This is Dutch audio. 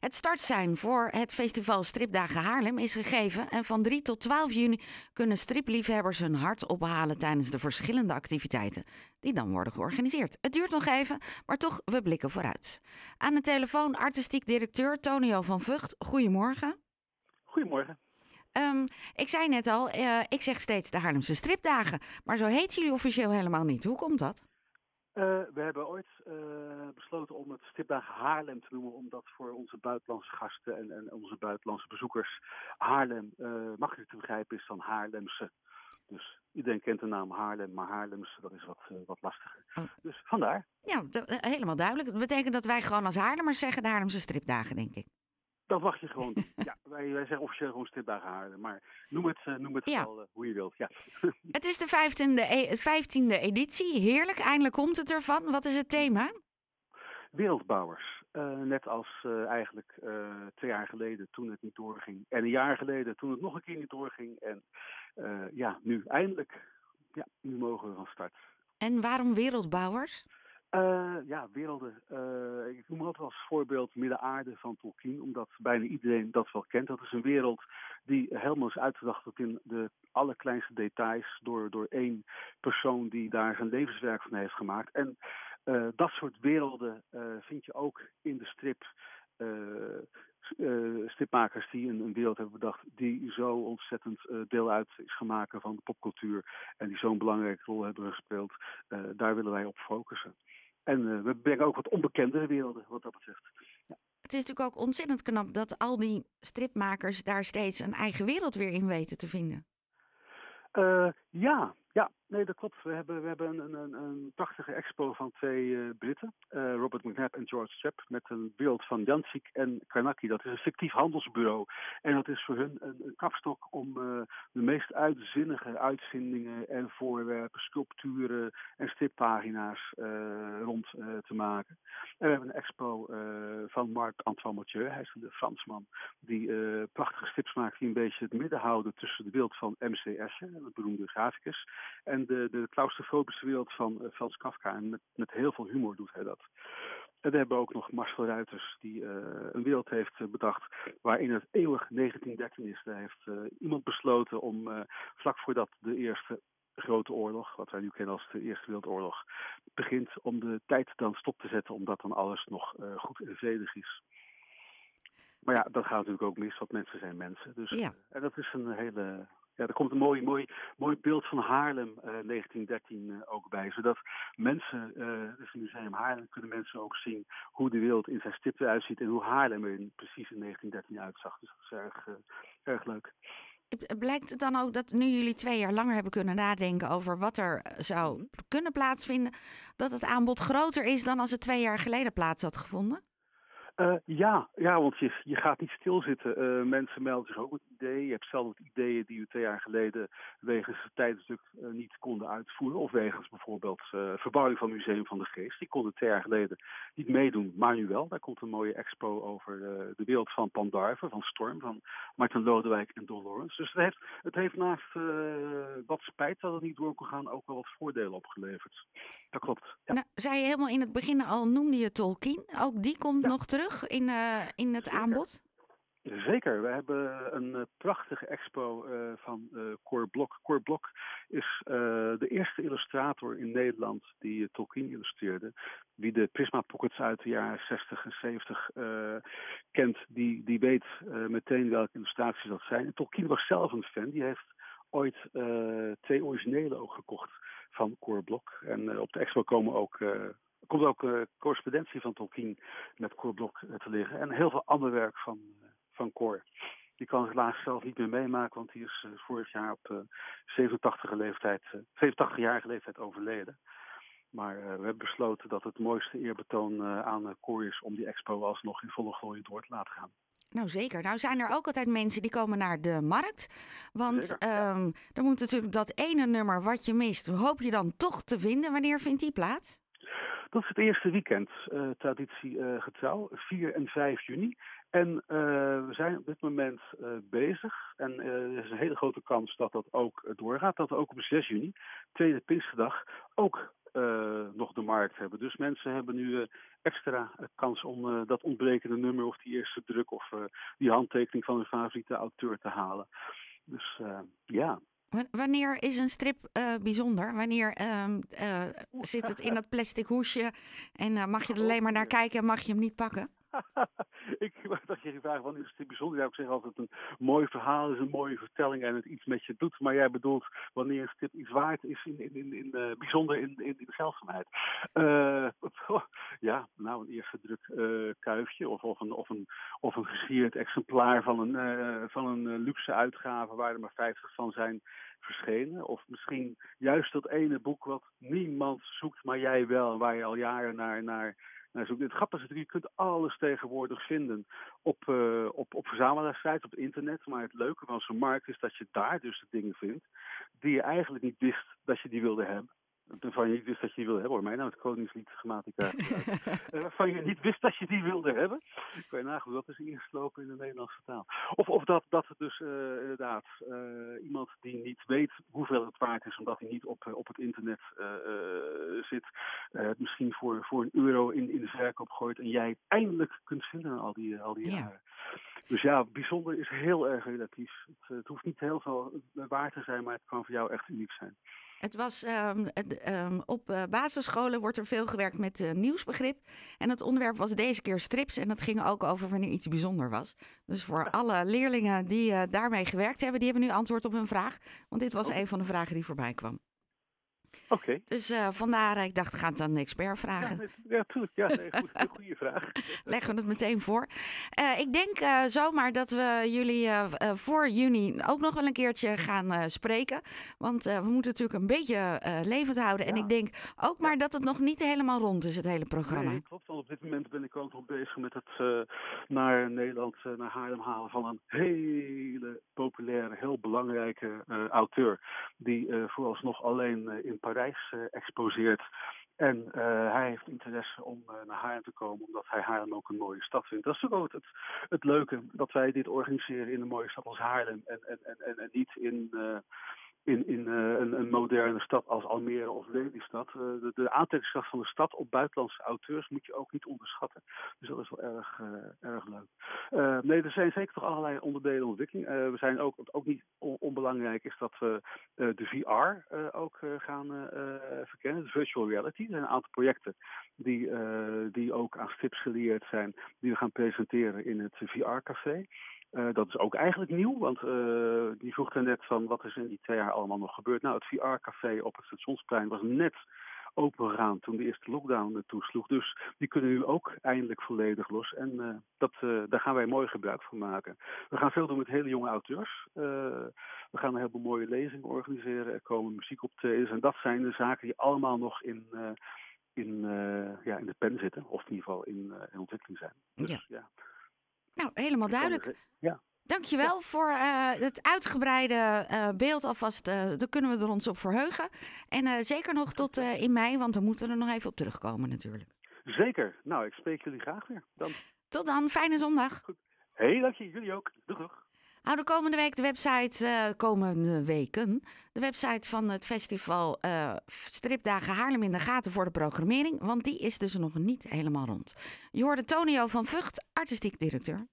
Het startsein voor het festival Stripdagen Haarlem is gegeven. En van 3 tot 12 juni kunnen stripliefhebbers hun hart ophalen tijdens de verschillende activiteiten die dan worden georganiseerd. Het duurt nog even, maar toch, we blikken vooruit. Aan de telefoon artistiek directeur Tonio van Vught. Goedemorgen. Goedemorgen. Um, ik zei net al, uh, ik zeg steeds de Haarlemse stripdagen. Maar zo heet jullie officieel helemaal niet. Hoe komt dat? Uh, we hebben ooit uh, besloten om het Stripdagen Haarlem te noemen, omdat voor onze buitenlandse gasten en, en onze buitenlandse bezoekers Haarlem makkelijker te begrijpen is dan Haarlemse. Dus iedereen kent de naam Haarlem, maar Haarlemse dat is wat, wat lastiger. Oh. Dus vandaar. Ja, helemaal duidelijk. Dat betekent dat wij gewoon als Haarlemmers zeggen de Haarlemse stripdagen, denk ik. Dat wacht je gewoon. Ja, wij, wij zeggen officieel gewoon stripdagen Haarlem. Maar noem het, uh, noem het ja. wel uh, hoe je wilt. Ja. Het is de vijftiende, e vijftiende editie. Heerlijk, eindelijk komt het ervan. Wat is het thema? Wereldbouwers. Uh, net als eigenlijk twee jaar geleden toen het niet doorging. En een jaar geleden toen het nog een keer niet doorging. En ja, nu eindelijk. Ja, nu mogen we van start. En waarom wereldbouwers? Uh, ja, werelden. Uh, ik noem altijd als voorbeeld Midden-Aarde van Tolkien, omdat bijna iedereen dat wel kent. Dat is een wereld die helemaal is uitgedacht tot in de allerkleinste details door, door één persoon die daar zijn levenswerk van heeft gemaakt. En uh, dat soort werelden vind je ook in de strip. Uh, stripmakers die een, een, wereld hebben bedacht die zo ontzettend uh, deel uit is gemaakt van de popcultuur en die zo'n belangrijke rol hebben gespeeld, uh, daar willen wij op focussen. En we brengen ook wat onbekendere werelden wat dat betreft. Ja. Het is natuurlijk ook ontzettend knap dat al die stripmakers daar steeds een eigen wereld weer in weten te vinden. ja, ja, nee, dat klopt. We hebben, we hebben een, een, een prachtige expo van twee uh, Britten, uh, Robert McNabb en George Trapp, met een beeld van Jansik en Karnaki. Dat is een fictief handelsbureau. En dat is voor hun een, een kapstok om uh, de meest uitzinnige uitvindingen en voorwerpen, sculpturen en strippagina's rond te maken. En we hebben een expo van Marc-Antoine Mathieu, hij is de Fransman, die prachtige strips maakt die een beetje het midden houden tussen de beeld van M.C. Escher, het beroemde graficus, de, de claustrofobische wereld van uh, Frans Kafka. En met, met heel veel humor doet hij dat. En we hebben ook nog Marcel Ruiters, die uh, een wereld heeft bedacht waarin het eeuwig 1913 is. Daar heeft uh, iemand besloten om uh, vlak voordat de eerste grote oorlog, wat wij nu kennen als de Eerste Wereldoorlog, begint om de tijd dan stop te zetten, omdat dan alles nog goed en vredig is. Maar ja, dat gaat natuurlijk ook mis, want mensen zijn mensen. Dus, ja. En dat is een hele ja, er komt een mooi, mooi, mooi beeld van Haarlem uh, 1913 uh, ook bij. Zodat mensen, dus in Museum Haarlem kunnen mensen ook zien hoe de wereld in zijn stipte uitziet en hoe Haarlem er precies in 1913 uitzag. Dus dat is erg, erg leuk. Blijkt het dan ook dat nu jullie twee jaar langer hebben kunnen nadenken over wat er zou kunnen plaatsvinden, dat het aanbod groter is dan als het twee jaar geleden plaats had gevonden? Uh, ja, ja, want je, je gaat niet stilzitten. Uh, mensen melden zich ook met ideeën. Je hebt zelf ideeën die we twee jaar geleden wegens het tijdstuk uh, niet konden uitvoeren. Of wegens bijvoorbeeld verbouwing van het Museum van de Geest. Die konden twee jaar geleden niet meedoen, maar nu wel. Daar komt een mooie expo over de wereld van Pandarven, van Storm, van Martin Lodewijk en Don Lawrence. Dus het heeft, het heeft naast wat spijt dat het niet door kon gaan, ook wel wat voordelen opgeleverd. Dat klopt. Ja. Nou, zei je helemaal in het begin al, noemde je Tolkien. Ook die komt ja. nog terug in, uh, in het Zeker. aanbod? Zeker, we hebben een uh, prachtige expo uh, van uh, Cor Blok. Cor Blok is de eerste illustrator in Nederland die Tolkien illustreerde. Wie de Prisma Pockets uit de jaren 60 en 70 kent, die, die weet meteen welke illustraties dat zijn. En Tolkien was zelf een fan, die heeft ooit twee originele ook gekocht van Cor Blok. En op de expo komen ook komt ook uh, correspondentie van Tolkien met Cor Blok uh, te liggen. En heel veel ander werk van, uh, van Cor. Die kan helaas zelf niet meer meemaken, want die is vorig jaar op 87 leeftijd, 87-jarige leeftijd overleden. Maar we hebben besloten dat het mooiste eerbetoon aan Cor is om die expo alsnog in volle glorie door te laten gaan. Nou zeker. Nou zijn er ook altijd mensen die komen naar de markt. Want um, er moet natuurlijk dat ene nummer wat je mist, hoop je dan toch te vinden. Wanneer vindt die plaats? Dat is het eerste weekend, uh, traditie uh, getrouw, 4 en 5 juni. En uh, we zijn op dit moment bezig. En er is een hele grote kans dat dat ook doorgaat. Dat we ook op 6 juni, tweede Pinksterdag, ook nog de markt hebben. Dus mensen hebben nu extra kans om dat ontbrekende nummer of die eerste druk die handtekening van hun favoriete auteur te halen. Dus ja. Wanneer is een strip bijzonder? Wanneer ehm, zit het in dat plastic hoesje en mag je er alleen maar naar kijken en mag je hem niet pakken? ik dacht je vraag, wanneer is het bijzonder? Ja, ik zeg altijd een mooi verhaal is een mooie vertelling en het iets met je doet. Maar jij bedoelt wanneer een stip iets waard is, in, in, in, in uh, bijzonder in, in, in geldzaamheid. Uh, ja, nou een eerste druk uh, kuifje of, of, een, of, een, of een gesierd exemplaar van een, van een luxe uitgave waar er maar 50 van zijn verschenen. Of misschien juist dat ene boek wat niemand zoekt, maar jij wel, waar je al jaren naar, naar nou, het grappige is dat je kunt alles tegenwoordig vinden op, uh, op, op op internet. Maar het leuke van zo'n markt is dat je daar dus de dingen vindt die je eigenlijk niet wist dat je die wilde hebben van je niet wist dat je die wilde hebben. Hoor, mij nou het Koningslied Grammatica. uh, van je niet wist dat je die wilde hebben. Ik weet nagaan dat is ingeslopen in de Nederlandse taal. Of, of dat, dat het dus uh, inderdaad uh, iemand die niet weet hoeveel het waard is, omdat hij niet op, op het internet zit, misschien voor, voor een euro in, in de verkoop gooit en jij eindelijk kunt vinden al die, al die jaren. Dus ja, bijzonder is heel erg relatief. Het, het hoeft niet heel veel waard te zijn, maar het kan voor jou echt uniek zijn. Het was um, um, op uh, basisscholen wordt er veel gewerkt met uh, nieuwsbegrip. En het onderwerp was deze keer strips. En dat ging ook over wanneer iets bijzonder was. Dus voor alle leerlingen die uh, daarmee gewerkt hebben, die hebben nu antwoord op hun vraag. Want dit was oh. een van de vragen die voorbij kwam. Oké. Dus uh, vandaar, ik dacht, ga het aan de expert vragen. Ja, natuurlijk. Ja, goed, een goede vraag. Leggen we het meteen voor. Uh, ik denk uh, zomaar dat we jullie voor juni ook nog wel een keertje gaan spreken. Want we moeten natuurlijk een beetje levend houden. Ja. En ik denk ook maar dat het nog niet helemaal rond is, het hele programma. Nee, klopt. Want op dit moment ben ik ook nog bezig met het naar Nederland, naar Haarlem halen van een hele populaire, heel belangrijke auteur. Die vooralsnog alleen in Parijs uh, exposeert. En uh, hij heeft interesse om uh, naar Haarlem te komen, omdat hij Haarlem ook een mooie stad vindt. Dat is ook het, het leuke, dat wij dit organiseren in een mooie stad als Haarlem. En, en, en, en niet in, in, in uh, een, een, moderne stad als Almere of Lelystad. Uh, de, de aantrekkingskracht van de stad op buitenlandse auteurs moet je ook niet onderschatten. Dus dat is wel erg, uh, erg leuk. nee, er zijn zeker toch allerlei onderdelen in ontwikkeling. we zijn ook, ook niet on, onbelangrijk is dat we de VR ook gaan verkennen. De virtual reality. Er zijn een aantal projecten die, die ook aan strips geleerd zijn, die we gaan presenteren in het VR-café. Uh, dat is ook eigenlijk nieuw, want uh, die vroeg er net van wat is in die twee jaar allemaal nog gebeurd. Nou, het VR-café op het stationsplein was net open gegaan toen de eerste lockdown toesloeg. Dus die kunnen nu ook eindelijk volledig los. En uh, dat, daar gaan wij mooi gebruik van maken. We gaan veel doen met hele jonge auteurs. we gaan een heleboel mooie lezingen organiseren. Er komen muziekoptredens. En dat zijn de zaken die allemaal nog in, in, ja, in de pen zitten. Of in ieder geval in, in ontwikkeling zijn. Dus, ja. ja. Nou, helemaal duidelijk. Dankjewel ja. voor uh, het uitgebreide uh, beeld alvast. Uh, daar kunnen we er ons op verheugen. En zeker nog tot in mei, want dan moeten we er nog even op terugkomen natuurlijk. Zeker. Nou, ik spreek jullie graag weer. Dan. Tot dan. Fijne zondag. Goed. Hey, dank je. Jullie ook. Doeg. Hou de komende week de website, komende weken, de website van het festival Stripdagen Haarlem in de gaten voor de programmering. Want die is dus nog niet helemaal rond. Je hoorde Tonio van Vught, artistiek directeur.